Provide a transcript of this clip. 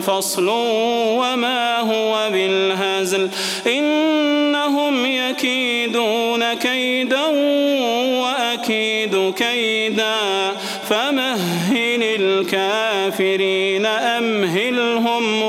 فصل وما هو بالهزل. إنهم يكيدون كيدا وأكيد كيدا. فمهل الكافرين أمهلهم